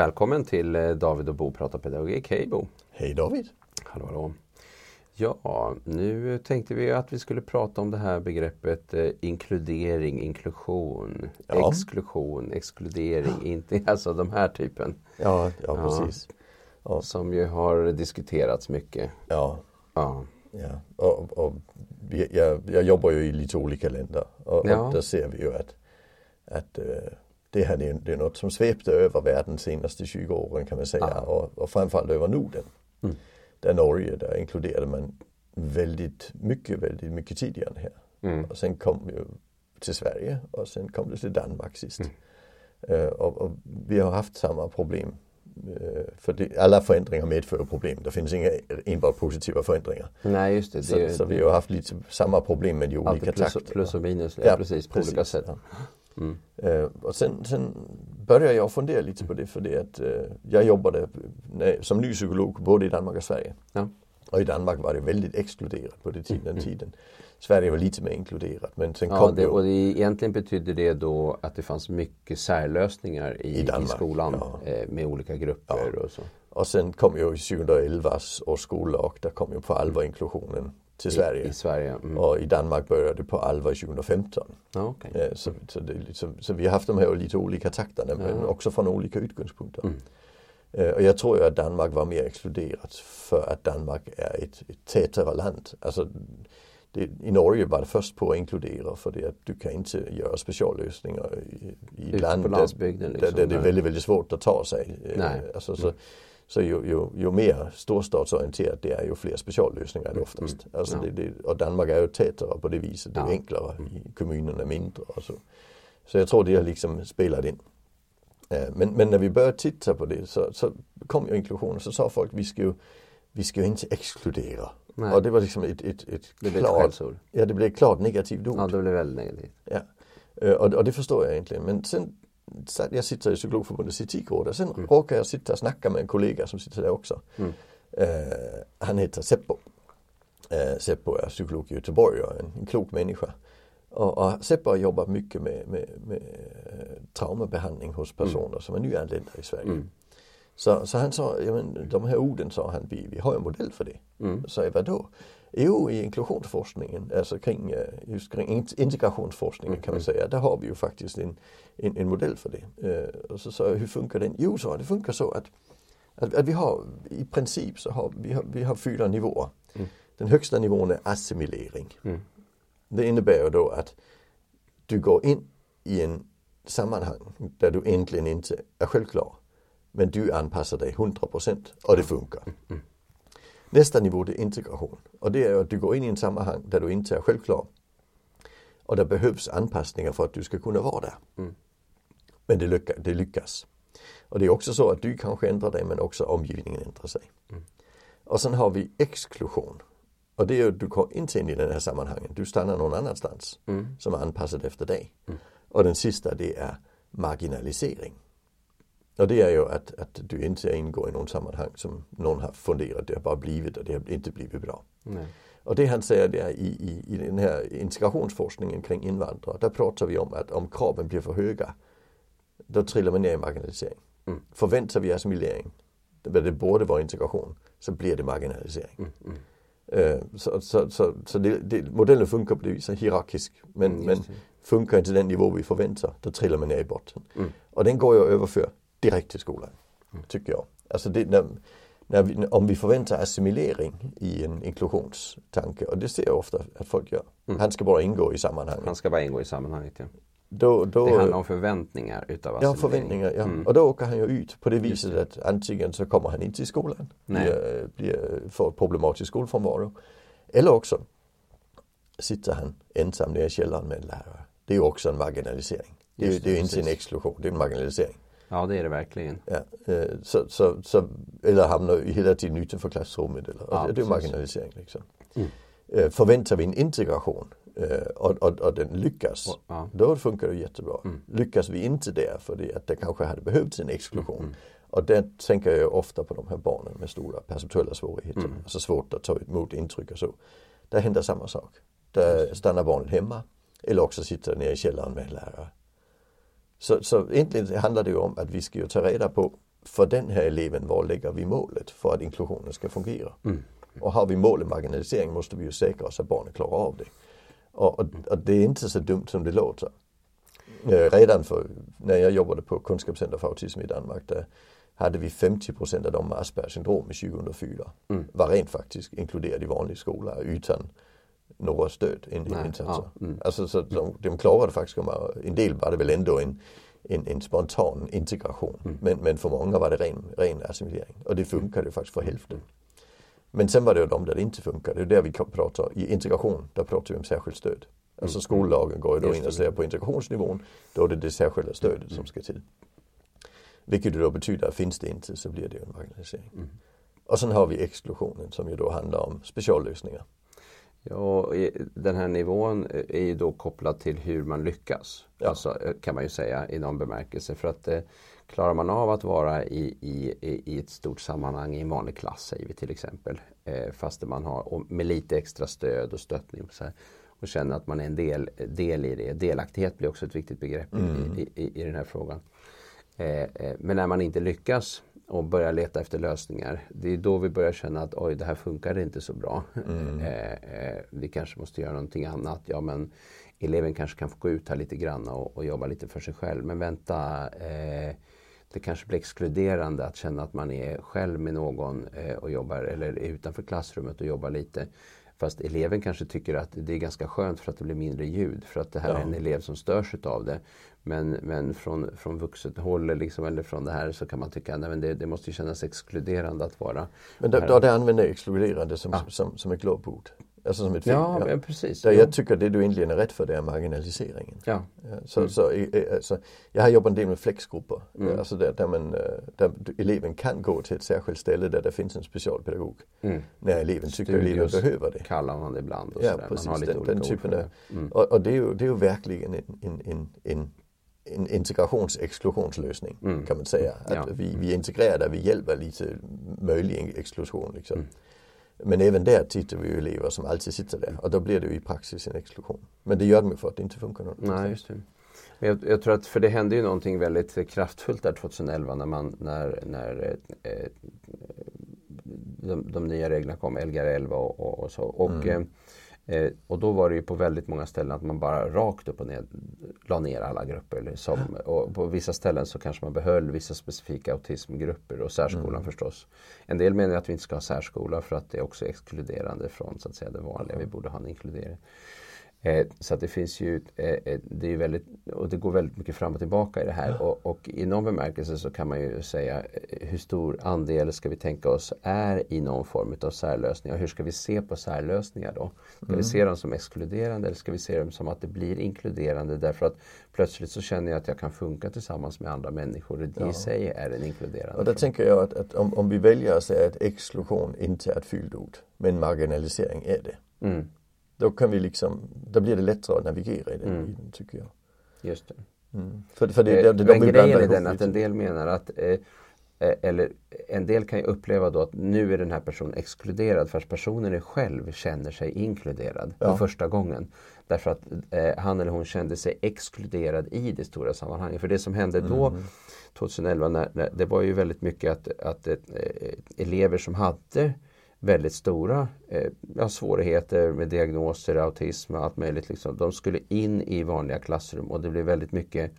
Välkommen till eh, David och Bo pratar pedagogik. Hej Bo! Hej David! Hallå hallå! Ja, nu tänkte vi att vi skulle prata om det här begreppet eh, inkludering, inklusion, ja. exklusion, exkludering, inte alltså de här typen. Ja, ja precis. Ja. Som ju har diskuterats mycket. Ja. ja. ja. Och, och jag, jag jobbar ju i lite olika länder och, ja. och där ser vi ju att, att uh, det här det, det är något som svepte över världen de senaste 20 åren kan man säga ja. och, och framförallt över Norden. Mm. Där Norge, där inkluderade man väldigt mycket, väldigt mycket tidigare än här. Mm. Och sen kom vi till Sverige och sen kom det till Danmark sist. Mm. Uh, och, och, vi har haft samma problem. Uh, för det, alla förändringar medför problem. Det finns inga enbart positiva förändringar. Nej, just det. Så, det, så vi har haft lite samma problem med de olika plus, takterna. Plus och minus, ja, precis, på precis, olika sätt. Ja. Mm. Och sen, sen började jag fundera lite på det för det att jag jobbade som ny psykolog både i Danmark och Sverige. Ja. Och i Danmark var det väldigt exkluderat på den mm. tiden. Sverige var lite mer inkluderat. Men sen ja, kom det, och det, egentligen betydde det då att det fanns mycket särlösningar i, I, Danmark, i skolan ja. eh, med olika grupper ja. och så. Och sen kom ju 2011 års skollag, där kom ju på allvar inklusionen till Sverige. I, Sverige. Mm. Och i Danmark började det på allvar 2015. Ja, okay. eh, så, så, det, liksom, så, vi har haft de här lite olika takterna men också från olika utgångspunkter. Mm. Eh, och jag tror ju att Danmark var mer exkluderat för att Danmark är ett, ett tätare land. Alltså, det, I Norge var det först på att inkludera för det att du kan inte göra speciallösningar i, i land där, liksom, där, där, det är väldigt, väldigt svårt att ta sig. Eh, Nej. Alltså, så, så ju, ju, ju mer storstadsorienterat det är ju fler speciallösningar är det mm, oftast. Mm, alltså det, det, och Danmark är ju tätare på det viset, det är ja. enklare, mm. kommunerna mindre och så. Så jag tror det har liksom spelat in. Eh, men, men när vi började titta på det så, så kom ju inklusionen så sa folk vi ska ju, vi ska ju inte exkludera. Nej. Och det var liksom ett, ett, ett det klart, ja det blev ett klart negativt ord. Ja det blev väldigt negativt. Ja. Eh, och, och det förstår jag egentligen. Men sen jag sitter i Psykologförbundets etikråd och sen mm. råkar jag sitta och snacka med en kollega som sitter där också. Mm. Uh, han heter Seppo. Uh, Seppo är psykolog i Göteborg och en, en klok människa. Och, och Seppo har jobbat mycket med, med, med traumabehandling hos personer mm. som är nyanlända i Sverige. Mm. Så, så han sa, ja, men, de här orden sa han, vi, vi har en modell för det. Mm. Så jag, vadå? Jo, i inklusionsforskningen, alltså kring, eh, just kring integrationsforskningen kan man mm. säga, där har vi ju faktiskt en, en, en modell för det. Uh, och så sa jag, hur funkar den? Jo, så det funkar så att, att, att, vi har, i princip så har vi, har, vi har fyra nivåer. Mm. Den högsta nivån är assimilering. Mm. Det innebär ju då att du går in i en sammanhang där du egentligen inte är självklar. Men du anpassar dig 100% och det funkar. Nästa nivå är integration och det är att du går in i en sammanhang där du inte är självklar. Och det behövs anpassningar för att du ska kunna vara där. Mm. Men det, lyckas, det lyckas. Och det är också så att du kanske ändrar dig men också omgivningen ändrar sig. Mm. Och sen har vi exklusion. Och det är att du går inte in i den här sammanhangen. Du stannar någon annanstans mm. som är anpassad efter dig. Mm. Och den sista det är marginalisering. Och det är ju att, att du inte ingår i någon sammanhang som någon har funderat, det har bara blivit och det har inte blivit bra. Nej. Och det han säger där i, i, i den här integrationsforskningen kring invandrare, där pratar vi om att om kraven blir för höga, då trillar man ner i marginalisering. Mm. Förväntar vi assimilering, där det borde vara integration, så blir det marginalisering. Mm, mm. Uh, så så, så, så det, det, modellen funkar på det viset, hierarkisk. Men, mm, men funkar inte den nivå vi förväntar, då trillar man ner i botten. Mm. Och den går ju att överföra direkt till skolan, mm. tycker jag. Alltså det, när, när vi, om vi förväntar assimilering i en inklusionstanke, och det ser jag ofta att folk gör. Mm. Han ska bara ingå i sammanhanget. Han ska bara ingå i sammanhanget, ja. Då, då, det handlar om förväntningar utav assimilering. Ja, förväntningar, ja. Mm. Och då åker han ju ut på det viset att antingen så kommer han inte till skolan, blir, blir, får problematisk skolfrånvaro. Eller också sitter han ensam nere i källaren med en lärare. Det är ju också en marginalisering. Det är, ju det är inte en exklusion, det är en marginalisering. Ja det är det verkligen. Ja, eh, så, så, så, eller hamnar hela tiden utanför klassrummet. Eller, ja, det är marginalisering. Liksom. Mm. Eh, förväntar vi en integration eh, och, och, och den lyckas, ja. då funkar det jättebra. Mm. Lyckas vi inte där för det att det kanske hade behövts en exklusion. Mm. Och där tänker jag ofta på de här barnen med stora perceptuella svårigheter. Mm. Alltså svårt att ta emot intryck och så. Där händer samma sak. Där stannar barnet hemma eller också sitter nere i källaren med en lärare. Så, så egentligen handlar det ju om att vi ska ju ta reda på för den här eleven, var lägger vi målet för att inklusionen ska fungera? Mm. Och har vi målet marginalisering måste vi ju säkra oss att barnen klarar av det. Och, och, och, det är inte så dumt som det låter. Eh, redan för, när jag jobbade på Kunskapscenter för autism i Danmark, där hade vi 50% av dem med Aspergers syndrom i 2004. Mm. Var rent faktiskt inkluderade i vanlig skola utan några stöd, insatser. Ja, mm. Alltså så de, de klarade faktiskt, en del var det väl ändå en, en, en spontan integration. Mm. Men, men för många var det ren, ren assimilering. Och det funkade ju faktiskt för hälften. Men sen var det ju de där det inte funkade. Det är där vi pratar, i integration, där pratar vi om särskilt stöd. Alltså mm. skollagen går ju då in och säger på integrationsnivån, då är det det särskilda stödet som mm. ska till. Vilket då betyder att finns det inte så blir det en marginalisering. Mm. Och sen har vi exklusionen som ju då handlar om speciallösningar. Ja, den här nivån är ju då kopplad till hur man lyckas. Ja. Alltså, kan man ju säga i någon bemärkelse. För att eh, klarar man av att vara i, i, i ett stort sammanhang i en vanlig klass, säger vi till exempel. Eh, fast man har med lite extra stöd och stöttning. Så här, och känner att man är en del, del i det. Delaktighet blir också ett viktigt begrepp mm. i, i, i, den här frågan. Eh, eh, men när man inte lyckas och börjar leta efter lösningar. Det är då vi börjar känna att oj, det här funkar inte så bra. Mm. Eh, eh, vi kanske måste göra någonting annat. Ja, men eleven kanske kan få gå ut här lite grann och, och jobba lite för sig själv. Men vänta, eh, det kanske blir exkluderande att känna att man är själv med någon eh, och jobbar eller är utanför klassrummet och jobbar lite. Fast eleven kanske tycker att det är ganska skönt för att det blir mindre ljud för att det här ja. är en elev som störs av det. Men, men från, från vuxet håll liksom, eller från det här så kan man tycka att det, det måste kännas exkluderande att vara Men då, då det använder exkluderande som, ja. som, som ett glåpord? Alltså som ett fel. Ja, ja. precis. Där jag tycker det du egentligen är rätt för det är marginaliseringen. Ja. Så, mm. så, alltså, jag har jobbat en del med flexgrupper. Mm. Alltså där, där, man, eh, där eleven kan gå till ett särskilt ställe där det finns en specialpedagog. Mm. När eleven tycker att eleven behöver det. kallar man det ibland. Och ja, precis. Man har lite den, den typen av, mm. och, och, det är ju, det är ju verkligen en, en, en, en en integrations-exklusionslösning mm. kan man säga. Att ja. vi, vi integrerar där vi hjälper lite möjlig exklusion. Liksom. Mm. Men även där tittar vi ju elever som alltid sitter där och då blir det ju i praxis en exklusion. Men det gör de ju för att det inte funkar något. Nej, just det. Jag, jag, tror att, för det hände ju någonting väldigt kraftfullt där 2011 när, man, när, när eh, de, de, nya reglerna kom, Lgr 11 och, och, och så. Och, mm. eh, och då var det ju på väldigt många ställen att man bara rakt upp och ner la ner alla grupper. Som, och på vissa ställen så kanske man behöll vissa specifika autismgrupper och särskolan mm. förstås. En del menar att vi inte ska ha särskola för att det är också exkluderande från så att säga, det vanliga. Vi borde ha en inkludering. Eh, så det finns ju, eh, eh, det är väldigt, och det går väldigt mycket fram och tillbaka i det här. Ja. Och, och, i någon bemärkelse så kan man ju säga hur stor andel ska vi tänka oss är i någon form av särlösningar. Hur ska vi se på särlösningar då? Ska mm. vi se dem som exkluderande eller ska vi se dem som att det blir inkluderande därför att plötsligt så känner jag att jag kan funka tillsammans med andra människor. Det ja. i sig är en inkluderande. Och då tänker jag att, att om, om, vi väljer att säga att exklusion inte är ett fyllt ord, men marginalisering är det. Mm. Då kan vi liksom, då blir det lättare att navigera i den mm. tycker jag. Just det. Mm. För, för det, eh, det, de men grejen är den att en del menar att eh, eh, eller en del kan ju uppleva då att nu är den här personen exkluderad fast personen själv känner sig inkluderad ja. för första gången. Därför att eh, han eller hon kände sig exkluderad i det stora sammanhanget. För det som hände då mm. 2011, när, när, det var ju väldigt mycket att, att eh, elever som hade väldigt stora eh, svårigheter med diagnoser, autism och allt möjligt. Liksom. De skulle in i vanliga klassrum och det blev väldigt mycket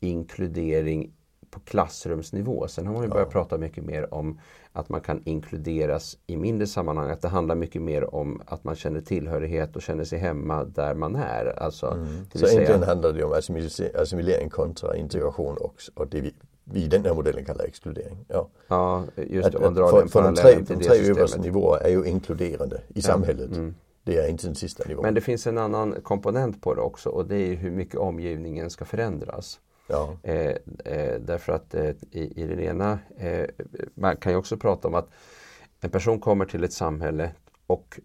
inkludering på klassrumsnivå. Sen har man ju börjat ja. prata mycket mer om att man kan inkluderas i mindre sammanhang. Att det handlar mycket mer om att man känner tillhörighet och känner sig hemma där man är. Alltså, mm. Så egentligen handlar det om assimilering kontra integration också. Och det vi i den här modellen kallar exkludering. Ja, ja just. Man drar för, för de tre, de tre översta nivåerna är ju inkluderande i ja. samhället. Mm. Det är inte den sista nivån. Men det finns en annan komponent på det också och det är hur mycket omgivningen ska förändras. Ja. Eh, eh, därför att eh, i, i den ena, eh, man kan ju också prata om att en person kommer till ett samhälle och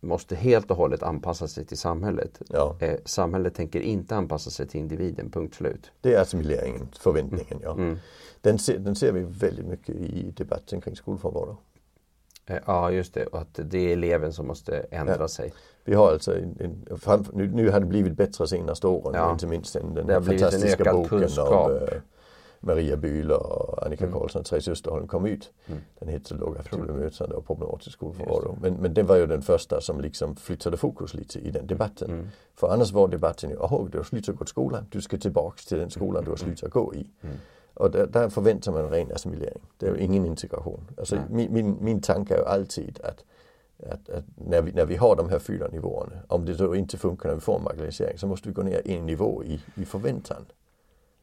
måste helt och hållet anpassa sig till samhället. Ja. Eh, samhället tänker inte anpassa sig till individen, punkt slut. Det är assimileringen, förväntningen. Mm. Ja. Mm. Den, ser, den ser vi väldigt mycket i debatten kring skolfrånvaro. Eh, ja, just det. Och att det är eleven som måste ändra ja. sig. Vi har alltså en, en fram, nu, nu har det blivit bättre senaste åren, ja. inte minst den, den fantastiska boken kunskap. av, Maria Bühler och Annika mm. Karlsson, Therese Österholm kom ut. Mm. Den hette Låga bemötande och problematisk skolfrånvaro. Men, men den var ju den första som liksom flyttade fokus lite i den debatten. Mm. För annars var debatten ju, åh du har slutat gå till skolan, du ska tillbaks till den skolan du har mm. slutat gå i. Mm. Och där, där, förväntar man ren assimilering. Det är ju ingen integration. Alltså, min, min, min tanke är ju alltid att att, att, när, vi, när vi har de här fyra nivåerna, om det då inte funkar när vi får en marginalisering så måste vi gå ner en nivå i, i förväntan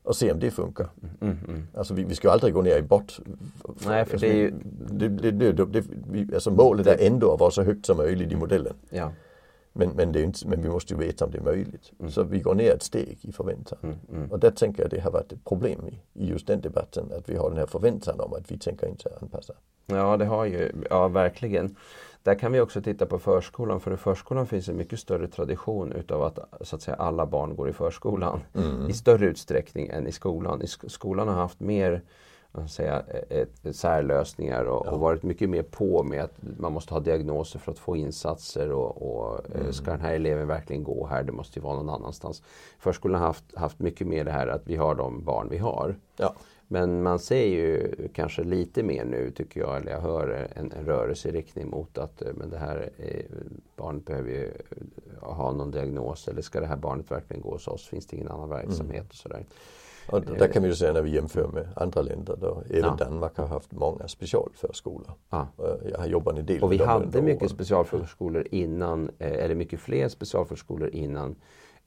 och se om det funkar. Mm, mm. mm. Alltså vi, vi ska aldrig gå ner i bort. Nej, för alltså, det är ju... Det, det, det, vi, alltså målet är ändå att vara så högt som möjligt i modellen. Ja. Men, men, det är inte, men vi måste ju veta om det är möjligt. Mm. Så vi går ner ett steg i förväntan. Mm, mm. Och där tänker jag det har varit ett problem i, i just den debatten. Att vi har den här förväntan om att vi tänker inte anpassa. Ja, det har ju, ja verkligen. Där kan vi också titta på förskolan, för i förskolan finns en mycket större tradition utav att, så att säga, alla barn går i förskolan mm. i större utsträckning än i skolan. I skolan har haft mer säga, ett, ett särlösningar och, ja. och, varit mycket mer på med att man måste ha diagnoser för att få insatser och, och eh, mm. ska den här eleven verkligen gå här, det måste ju vara någon annanstans. Förskolan har haft, haft mycket mer det här att vi har de barn vi har. Ja. Men man ser ju kanske lite mer nu tycker jag, eller jag hör en, en rörelse i riktning mot att eh, men det här är, barnet behöver ju ha någon diagnos eller ska det här barnet verkligen gå hos oss? Finns det ingen annan verksamhet mm. och sådär. Och där kan vi ju säga när vi jämför med andra länder då även ja. Danmark har haft många specialförskolor. Ja. Jag har jobbat en del Och vi hade mycket specialförskolor innan, eh, eller mycket fler specialförskolor innan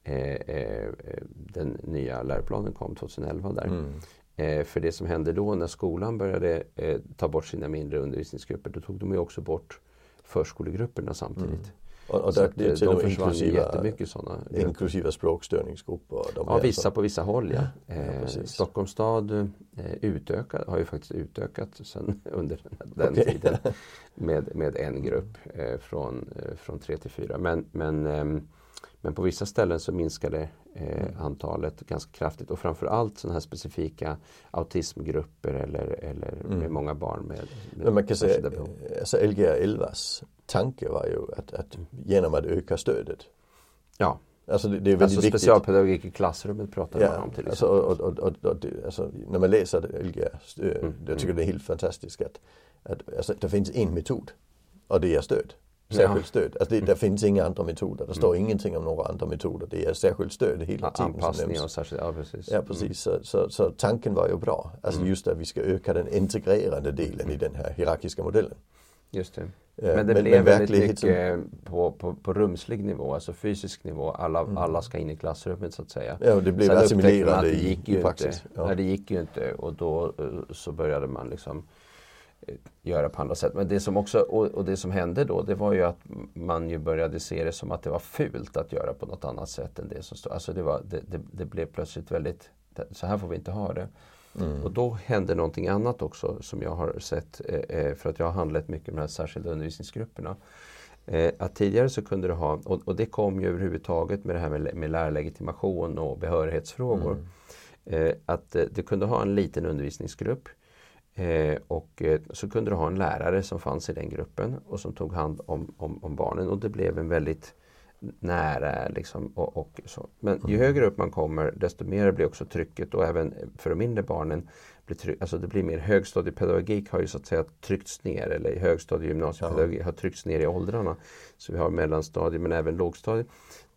eh, eh, den nya läroplanen kom 2011 där. Mm. Eh, för det som hände då när skolan började eh, ta bort sina mindre undervisningsgrupper, då tog de ju också bort förskolegrupperna samtidigt. Mm. Och, och där, det är de försvann jättemycket sådana Inklusive språkstörningsgrupper? ja, vissa på vissa håll ja. ja eh, Stockholms stad eh, utökad, har ju faktiskt utökat sen under den okay. tiden med, med en grupp eh, från, eh, från tre till fyra. Men, men ehm, men på vissa ställen så minskade eh, mm. antalet ganska kraftigt och framförallt sådana här specifika autismgrupper eller, eller mm. med många barn med, med Men man kan säga, behov. alltså Lgr 11s tanke var ju att, att mm. genom att öka stödet. Ja. Alltså det, det är alltså specialpedagogik i klassrummet pratar ja, man om till alltså, och, och, och, och alltså, när man läser Lgr, mm. jag tycker mm. det är helt fantastiskt att, att alltså, det finns en metod och det är stöd särskilt stöd. Alltså det, det finns inga andra metoder. Det står mm. ingenting om några andra metoder. Det är särskilt stöd hela tiden. Anpassning och särskilt, ja precis. Ja precis. Mm. Så, så, så, tanken var ju bra. Alltså mm. just att vi ska öka den integrerande delen i den här hierarkiska modellen. Just det. Men det men, blev men väldigt mycket på, på, på rumslig nivå, alltså fysisk nivå. Alla, mm. alla ska in i klassrummet så att säga. Ja, det blev assimilerande i, i praxis. Inte, ja. Nej, det gick ju inte och då eh, så började man liksom göra på andra sätt. Men det som också, och, det som hände då det var ju att man ju började se det som att det var fult att göra på något annat sätt än det som stod. Alltså det, var, det, det, det blev plötsligt väldigt, så här får vi inte ha det. Mm. Och då hände någonting annat också som jag har sett eh, eh, för att jag har handlat mycket med de här särskilda undervisningsgrupperna. Eh, att tidigare så kunde du ha, och, och, det kom ju överhuvudtaget med det här med, med lärarlegitimation och behörighetsfrågor. Mm. att du kunde ha en liten undervisningsgrupp Eh, och eh, så kunde du ha en lärare som fanns i den gruppen och som tog hand om, om, om barnen och det blev en väldigt nära liksom, och, och, så. Men ju mm. högre upp man kommer desto mer blir också trycket och även för de mindre barnen blir tryck, alltså det blir mer högstadiepedagogik har ju så att säga tryckts ner eller högstadie gymnasiepedagogik har tryckts ner i åldrarna. Så vi har mellanstadie men även lågstadie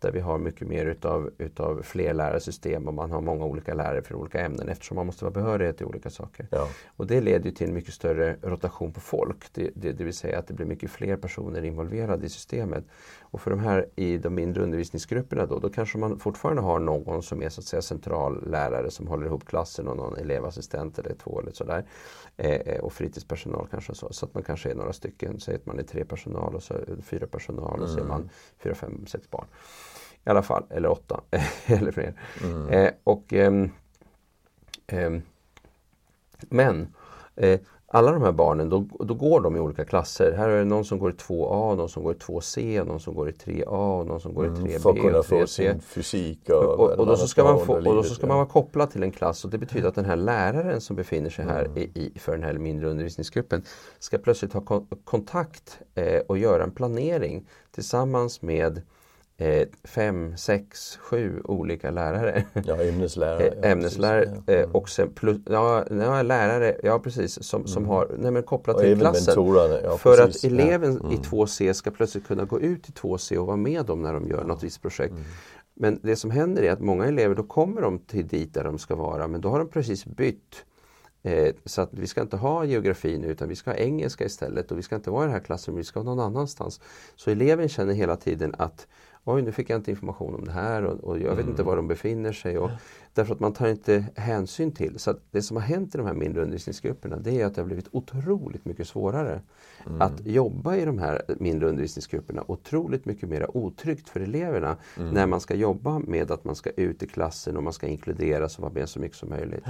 där vi har mycket mer utav, utav flerlärarsystem och man har många olika lärare för olika ämnen eftersom man måste vara behörig till olika saker. Ja. Och det leder till en mycket större rotation på folk. Det, det, det, vill säga att det blir mycket fler personer involverade i systemet. Och för de här i de mindre undervisningsgrupperna då, då kanske man fortfarande har någon som är så att säga central lärare som håller ihop klassen och någon elevassistent eller två eller sådär. Eh, och fritidspersonal kanske så. Så att man kanske är några stycken, säg att man är tre personal och så fyra personal mm. och så är man fyra, fem, sex barn. I alla fall, eller åtta eller fler. Mm. Eh, och, eh, eh, men eh, alla de här barnen, då, då, går de i olika klasser. Här är det någon som går i 2A, någon som går i 2C, någon som går i 3A och någon som går i 3B. Mm, för att kunna få sin fysik och, och, och, då så ska, man, få, och då så ska man vara kopplad till en klass och det betyder att den här läraren som befinner sig här mm. i, i, för den här mindre undervisningsgruppen ska plötsligt ha kontakt eh, och göra en planering tillsammans med eh, fem, sex, sju olika lärare. Ja, ämneslärare. Ja, ämneslärare precis, ja. Mm. och sen plus, ja, ja, lärare, ja precis, som, som mm. har, nej men kopplat och till klassen. Ja, för precis. att eleven mm. i 2C ska plötsligt kunna gå ut i 2C och vara med dem när de gör något visst projekt. Mm. Men det som händer är att många elever, då kommer de till dit där de ska vara men då har de precis bytt Eh, så att vi ska inte ha geografi nu utan vi ska ha engelska istället och vi ska inte vara i det här klassrummet, vi ska vara någon annanstans. Så eleven känner hela tiden att oj nu fick jag inte information om det här och, och jag vet mm. inte var de befinner sig. Och, därför att man tar inte hänsyn till. Så det som har hänt i de här mindre undervisningsgrupperna det är att det har blivit otroligt mycket svårare mm. att jobba i de här mindre undervisningsgrupperna. Otroligt mycket mer otryggt för eleverna mm. när man ska jobba med att man ska ut i klassen och man ska inkluderas och vara med så mycket som möjligt.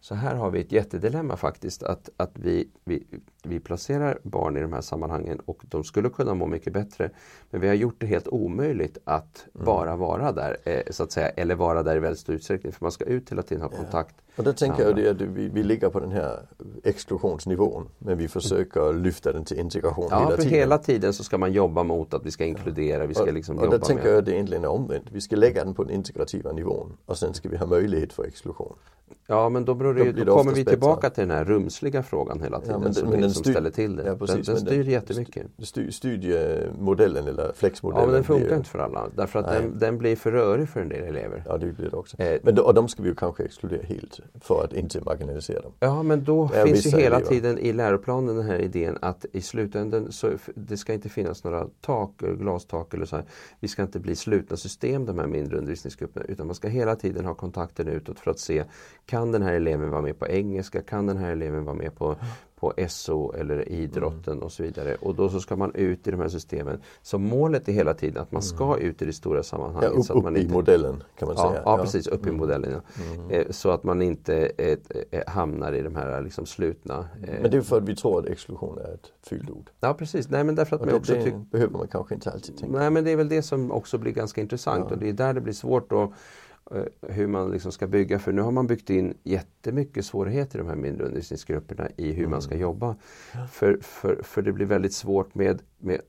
Så här har vi ett jättedilemma faktiskt att, att vi, vi, vi placerar barn i de här sammanhangen och de skulle kunna må mycket bättre. Men vi har gjort det helt omöjligt att mm. bara vara där, eh, så att säga, eller vara där i väldigt stor utsträckning. För man ska ut hela tiden ha kontakt. Ja. Och där tänker jag det att vi, vi ligger på den här exklusionsnivån men vi försöker lyfta den till integration ja, hela för tiden. hela tiden så ska man jobba mot att vi ska inkludera, vi ska liksom och, jobba Och där tänker jag att det egentligen är omvänt. Vi ska lägga den på den integrativa nivån och sen ska vi ha möjlighet för exklusion. Ja men då, beror det, då, då kommer vi tillbaka till den här rumsliga frågan hela tiden ja, men, som, men den, som ställer till det. Ja, precis, den, den styr den, jättemycket. Styr, studiemodellen eller flexmodellen. Ja men den funkar blir, inte för alla därför att den, den, blir för rörig för en del elever. Ja det blir det också. Eh, men då, och de ska vi ju kanske exkludera helt för att inte marginalisera dem. Ja men då ja, finns ju hela tiden i läroplanen den här idén att i slutändan så det ska inte finnas några tak, glastak eller så här. Vi ska inte bli slutna system de här mindre undervisningsgrupperna utan man ska hela tiden ha kontakten utåt för att se kan den här eleven vara med på engelska? Kan den här eleven vara med på, på SO eller idrotten mm. och så vidare. Och då så ska man ut i de här systemen. Så målet är hela tiden att man ska mm. ut i det stora sammanhanget. Ja, upp, så att man inte... i modellen kan man ja, säga. Ja, precis, upp i mm. modellen. Ja. Mm. Eh, så att man inte eh, eh, hamnar i de här liksom, slutna... Men det är för att vi tror att exklusion är ett fyllt ord. Ja precis, nej men därför att man det, också det behöver man kanske inte alltid tänka Nej men det är väl det som också blir ganska intressant ja. och det är där det blir svårt att Eh, hur man liksom ska bygga. För nu har man byggt in jättemycket svårigheter i de här mindre undervisningsgrupperna i hur mm. man ska mm. jobba. För, för, för det blir väldigt svårt med, med,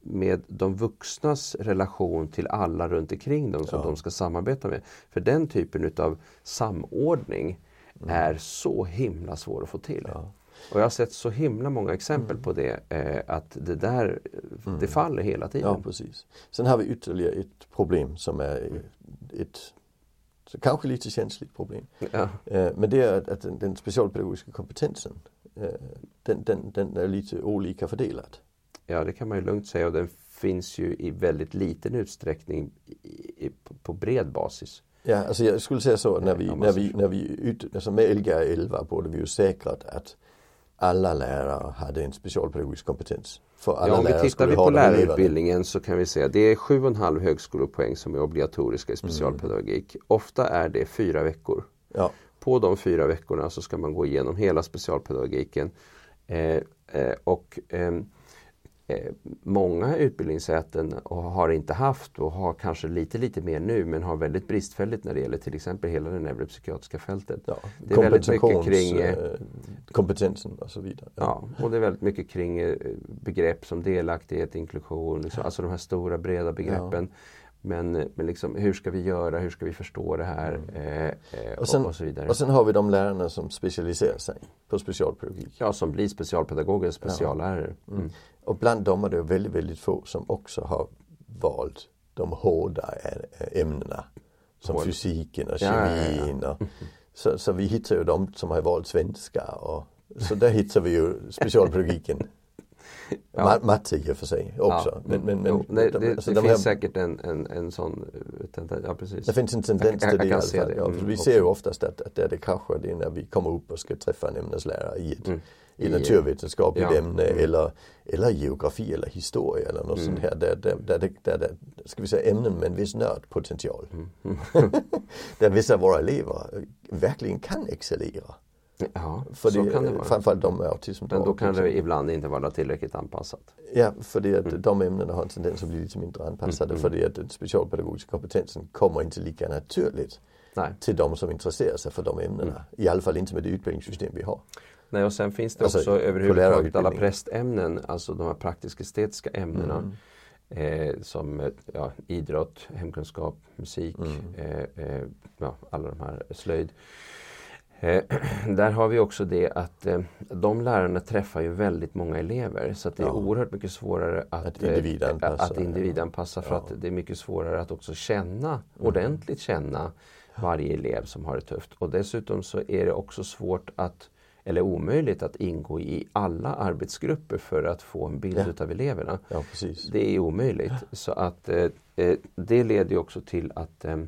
med de vuxnas relation till alla runt omkring dem som ja. de ska samarbeta med. För den typen utav samordning mm. är så himla svår att få till. Ja. Och jag har sett så himla många exempel mm. på det, eh, att det där mm. det faller hela tiden. Ja, precis. Sen har vi ytterligare ett problem som är ett så kanske lite känsligt problem. Ja. Eh, men det är att, den, specialpedagogiska kompetensen eh, den, den, den, är lite olika fördelad. Ja det kan man ju lugnt säga och den finns ju i väldigt liten utsträckning i, i, på bred basis. Ja, alltså jag skulle säga så när vi, när vi, när vi ut, alltså med Lgr 11 borde vi ju säkrat att alla lärare hade en specialpedagogisk kompetens. För alla ja, om vi tittar vi på lärarutbildningen så kan vi säga att det är 7,5 högskolepoäng som är obligatoriska i specialpedagogik. Mm. Ofta är det fyra veckor. Ja. På de fyra veckorna så ska man gå igenom hela specialpedagogiken. Eh, eh, och eh, Eh, många utbildningssäten har inte haft och har kanske lite lite mer nu men har väldigt bristfälligt när det gäller till exempel hela det neuropsykiatriska fältet. Ja, det är väldigt mycket kring eh, kompetensen och så vidare. Ja. ja. och det är väldigt mycket kring eh, begrepp som delaktighet, inklusion, liksom, alltså de här stora breda begreppen. Ja. Men, men liksom, hur ska vi göra, hur ska vi förstå det här mm. eh, och, sen, och, så vidare. Och sen har vi de lärarna som specialiserar sig på specialpedagogik. Ja, som blir specialpedagoger, speciallärare. Mm. Mm. Och bland dem är det väldigt, väldigt få som också har valt de hårda ämnena. Som Hård. fysiken och kemin. Ja, ja, ja. så, så vi hittar ju de som har valt svenska och så där hittar vi ju specialpedagogiken. Ja. Matte i och för sig också. Men, men, men, Nej, det, de, alltså det de finns här, säkert en, en, en sån tendens. Ja, precis. Det finns en tendens till det i alla fall. Det. Ja, mm, vi ser ju oftast att, att där det kraschar det är när vi kommer upp och ska träffa en ämneslärare i ett mm i naturvetenskapligt ja. ämne mm. eller, eller geografi eller historia eller något mm. sånt här. Där, där, där, där, där, ska vi säga ämnen med en viss nördpotential. Mm. där vissa av våra elever verkligen kan excellera. Ja, för så det, kan det vara. Framförallt de autism. Men då kan det ibland inte vara tillräckligt anpassat. Ja, för det att mm. de ämnena har en tendens att bli lite mindre anpassade. Mm. För det att den specialpedagogiska kompetensen kommer inte lika naturligt Nej. till de som intresserar sig för de ämnena. Mm. I alla fall inte med det utbildningssystem vi har. Nej, och sen finns det alltså, också överhuvudtaget alla prästämnen, alltså de här praktisk-estetiska ämnena. Mm. eh, som ja, idrott, hemkunskap, musik, mm. eh, eh, ja, alla de här slöjd. Eh, där har vi också det att eh, de lärarna träffar ju väldigt många elever så det är ja. oerhört mycket svårare att, att individanpassa. Att individanpassa för ja. att det är mycket svårare att också känna, mm. ordentligt känna varje elev som har det tufft. Och dessutom så är det också svårt att eller omöjligt att ingå i alla arbetsgrupper för att få en bild ja. utav eleverna. Ja, det är omöjligt. Så att eh, eh, det leder också till att eh, eh,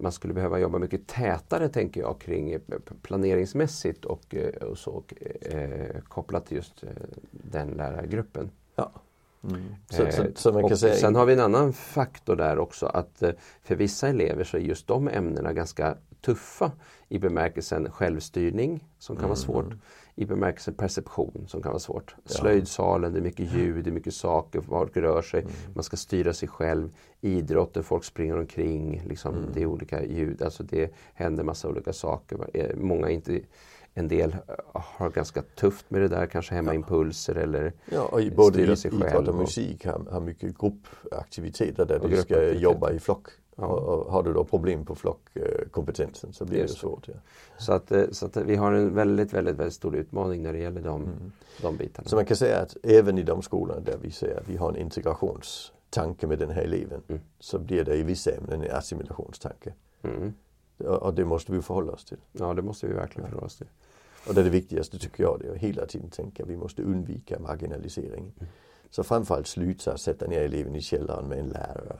man skulle behöva jobba mycket tätare tänker jag kring eh, planeringsmässigt och, eh, och så och, kopplat till just den lärargruppen. Ja. Mm. Så, så, så man kan säga... Sen har vi en annan faktor där också att för vissa elever så är just de ämnena ganska tuffa i bemärkelsen självstyrning som kan mm. vara svårt. I bemärkelsen perception som kan vara svårt. Slöjdsalen, det är mycket ljud, det är mycket saker, folk rör sig, mm. man ska styra sig själv. Idrotten, folk springer omkring, liksom, mm. det är olika ljud, alltså det händer massa olika saker. Eh, många inte en del har ganska tufft med det där, kanske hemma ja. impulser eller ja, och både styra sig själv. Idrott och musik har, har mycket gruppaktiviteter där du ska jobba i flock. Ja. Och har du då problem på flockkompetensen så blir det, det svårt. Ja. Så, att, eh, så att vi har en väldigt, väldigt, väldigt stor utmaning när det gäller de, mm. de bitarna. Så man kan säga att även i de skolorna där vi säger att vi har en integrationstanke med den här eleven mm. så blir det i vissa ämnen en assimilationstanke. Mm. Och det måste vi förhålla oss till. Ja, det måste vi verkligen förhålla oss till. Och det är det viktigaste tycker jag, det är att hela tiden tänka att vi måste undvika marginalisering. Mm. Så framförallt sluta sätta ner eleven i källaren med en lärare.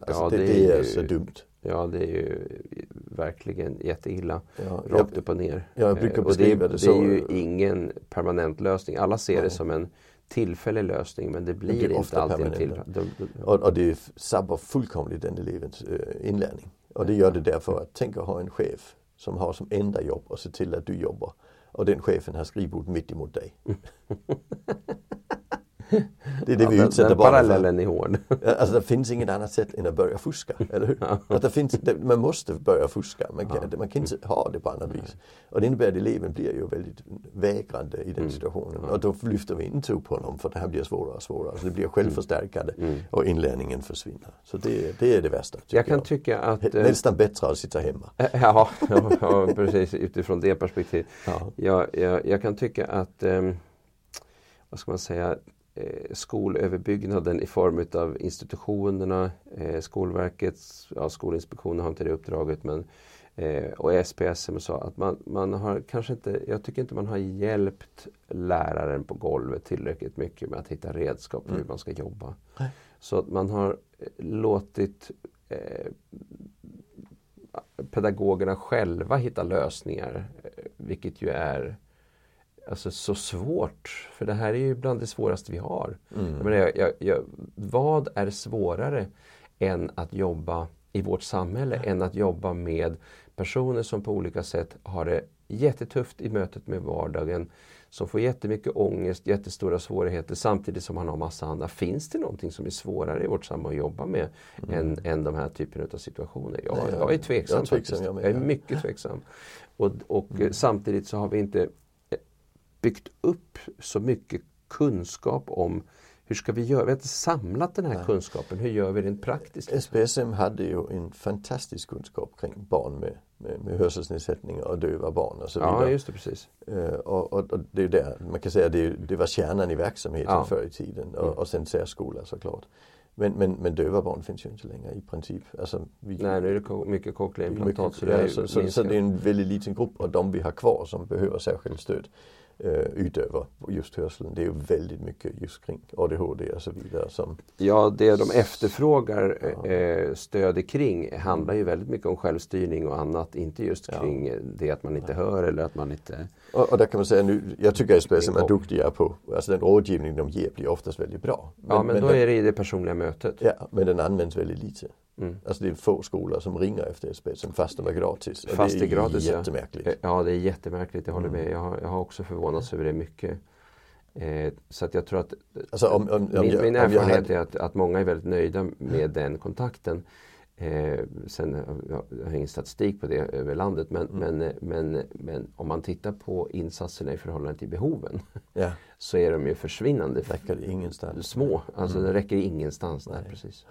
Alltså ja, det, det, är, ju, så dumt. Ja, det är ju verkligen jätteilla. Ja, rakt upp och ner. Ja, jag brukar beskriva det, det, så. Det är ju ingen permanent lösning. Alla ser Nej. det som en tillfällig lösning men det blir, det blir inte alltid en tillfällig. Och, och det sabbar fullkomligt den elevens äh, inlärning. Och det gör det därför att tänk att ha en chef som har som enda jobb att se till att du jobbar. Och den chefen har skrivbord mitt emot dig. Det är det ja, vi utsätter barnen parallellen är hård. Alltså det finns inget annat sätt än att börja fuska, eller hur? Ja. Att det finns, det, man måste börja fuska, man kan, ja. man kan inte ha det på annat vis. Och det innebär att eleven blir ju väldigt vägrande i den mm. situationen. Och då lyfter vi inte upp honom för det här blir svårare och svårare. Så det blir självförstärkande mm. mm. och inlärningen försvinner. Så det, det är det värsta. Jag kan jag. tycka att... Eh, Nästan bättre att sitta hemma. Ja, ja, precis utifrån det perspektivet. Ja. Jag, jag, jag kan tycka att um, vad ska man säga, skolöverbyggnaden i form av institutionerna, eh, Skolverket, ja, Skolinspektionen har inte det uppdraget men eh, och SPSM sa att man, man har kanske inte, jag tycker inte man har hjälpt läraren på golvet tillräckligt mycket med att hitta redskap för mm. hur man ska jobba. Nej. Så att man har eh, låtit eh, pedagogerna själva hitta lösningar, eh, vilket ju är alltså, så svårt. För det här är ju bland det svåraste vi har. Mm. Jag menar, jag, jag, vad är svårare än att jobba i vårt samhälle, än att jobba med personer som på olika sätt har det jättetufft i mötet med vardagen, som får jättemycket ångest, jättestora svårigheter samtidigt som man har massa andra. Finns det någonting som är svårare i vårt samhälle att jobba med mm. än, än de här typen av situationer? Jag, Nej, jag, jag är tveksam. Jag är, tveksam jag, jag är mycket tveksam. Och, och mm. samtidigt så har vi inte byggt upp så mycket kunskap om hur ska vi göra? Vi har inte samlat den här Nej. kunskapen. Hur gör vi rent praktiskt? SPSM hade ju en fantastisk kunskap kring barn med, med, med hörselnedsättningar och döva barn och så vidare. Ja, just det, precis. Uh, och, och, och, det är där, man kan säga det, det var kärnan i verksamheten ja. förr i tiden och, mm. och sen särskola såklart. Men, men, men döva barn finns ju inte längre i princip. Alltså, vi, Nej, nu är det mycket cochleaimplantat. Så, det så, så, så, det är en väldigt liten grupp av de vi har kvar som behöver särskilt stöd eh, utöver just hörseln. Det är väldigt mycket just kring ADHD och så vidare. Som... Ja, det de efterfrågar eh, stöd kring handlar ju väldigt mycket om självstyrning och annat. Inte just kring ja. det att man inte hör eller att man inte... Och, och där kan man säga nu, jag tycker SPSM är duktiga på, alltså den rådgivning de ger blir oftast väldigt bra. Men, ja, men, men då den, är det i det personliga mötet. Ja, men den används väldigt lite. Mm. Alltså det är få skolor som ringer efter SPSM fast de är gratis. Fast det är, gratis, jättemärkligt. Ja. ja, det är jättemärkligt. Jag håller mm. med. Jag har, jag har också förvånats över det mycket. Eh, så att jag tror att alltså om, om, min, min erfarenhet hade... är att, att många är väldigt nöjda med den kontakten. Eh, sen jag har ingen statistik på det över landet men, Mm. men, men, men om man tittar på insatserna i förhållande till behoven Ja, så är de ju försvinnande räcker ingenstans. små. Alltså Mm. det räcker ingenstans där precis.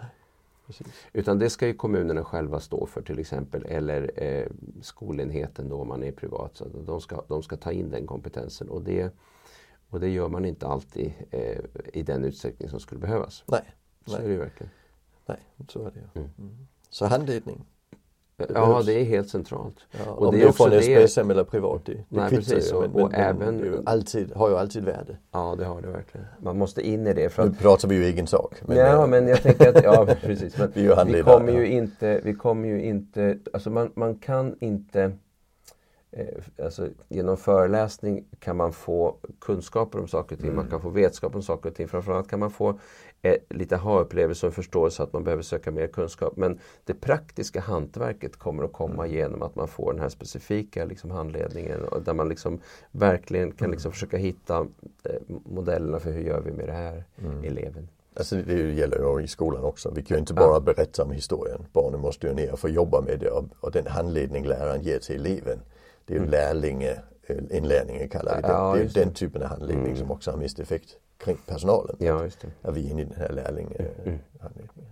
Precis. Utan det ska ju kommunerna själva stå för till exempel eller eh, skolenheten då om man är privat. Så de, ska, de ska ta in den kompetensen och det, och det gör man inte alltid eh, i den utsträckning som skulle behövas. Nej, Så Nej. är det ju verkligen. nej, så är det ju. Mm. Mm. Så handledning. Ja, det är helt centralt. Ja, Och om det är från det- SPSM eller privat, det, det Nej, kvittar precis. ju. Men, och men, även- ju alltid, har ju alltid värde. Ja, det har det verkligen. Man måste in i det för Nu att pratar vi ju egen sak. Men, ja, men jag tänker att, ja precis. Men Vi vi kommer ju inte, vi kommer ju inte, alltså man, man kan inte eh, Alltså, genom föreläsning kan man få kunskaper om saker och ting, man kan få vetskap om saker och ting. Framförallt kan man få lite ha-upplevelse och förståelse att man behöver söka mer kunskap. Men det praktiska hantverket kommer att komma genom att man får den här specifika liksom, handledningen där man liksom verkligen kan liksom försöka hitta eh, modellerna för hur gör vi med det här eleven. Alltså det gäller i skolan också. Vi kan ju inte bara Ja. berätta om historien. Barnen måste ju ner och få jobba med det och, den handledning läraren ger till eleven. Det är ju lärlinge, eh, inlärning kallar vi det. Mm. Ja, det är den typen av handledning som också har mist effekt kring personalen. Ja, just det. Är vi inne i den här lärling Mm. handledningen.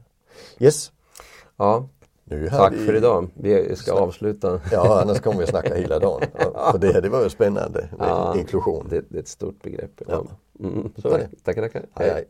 Yes, Ja, tack vi... för idag. Vi ska Snack. avsluta. Ja, annars kommer vi att snacka hela dagen. Ja, För det här det var ju spännande med Ja, inklusion. Det, det är ett stort begrepp. Ja. Mm, så Tack. Tackar, tackar. Hej, hej.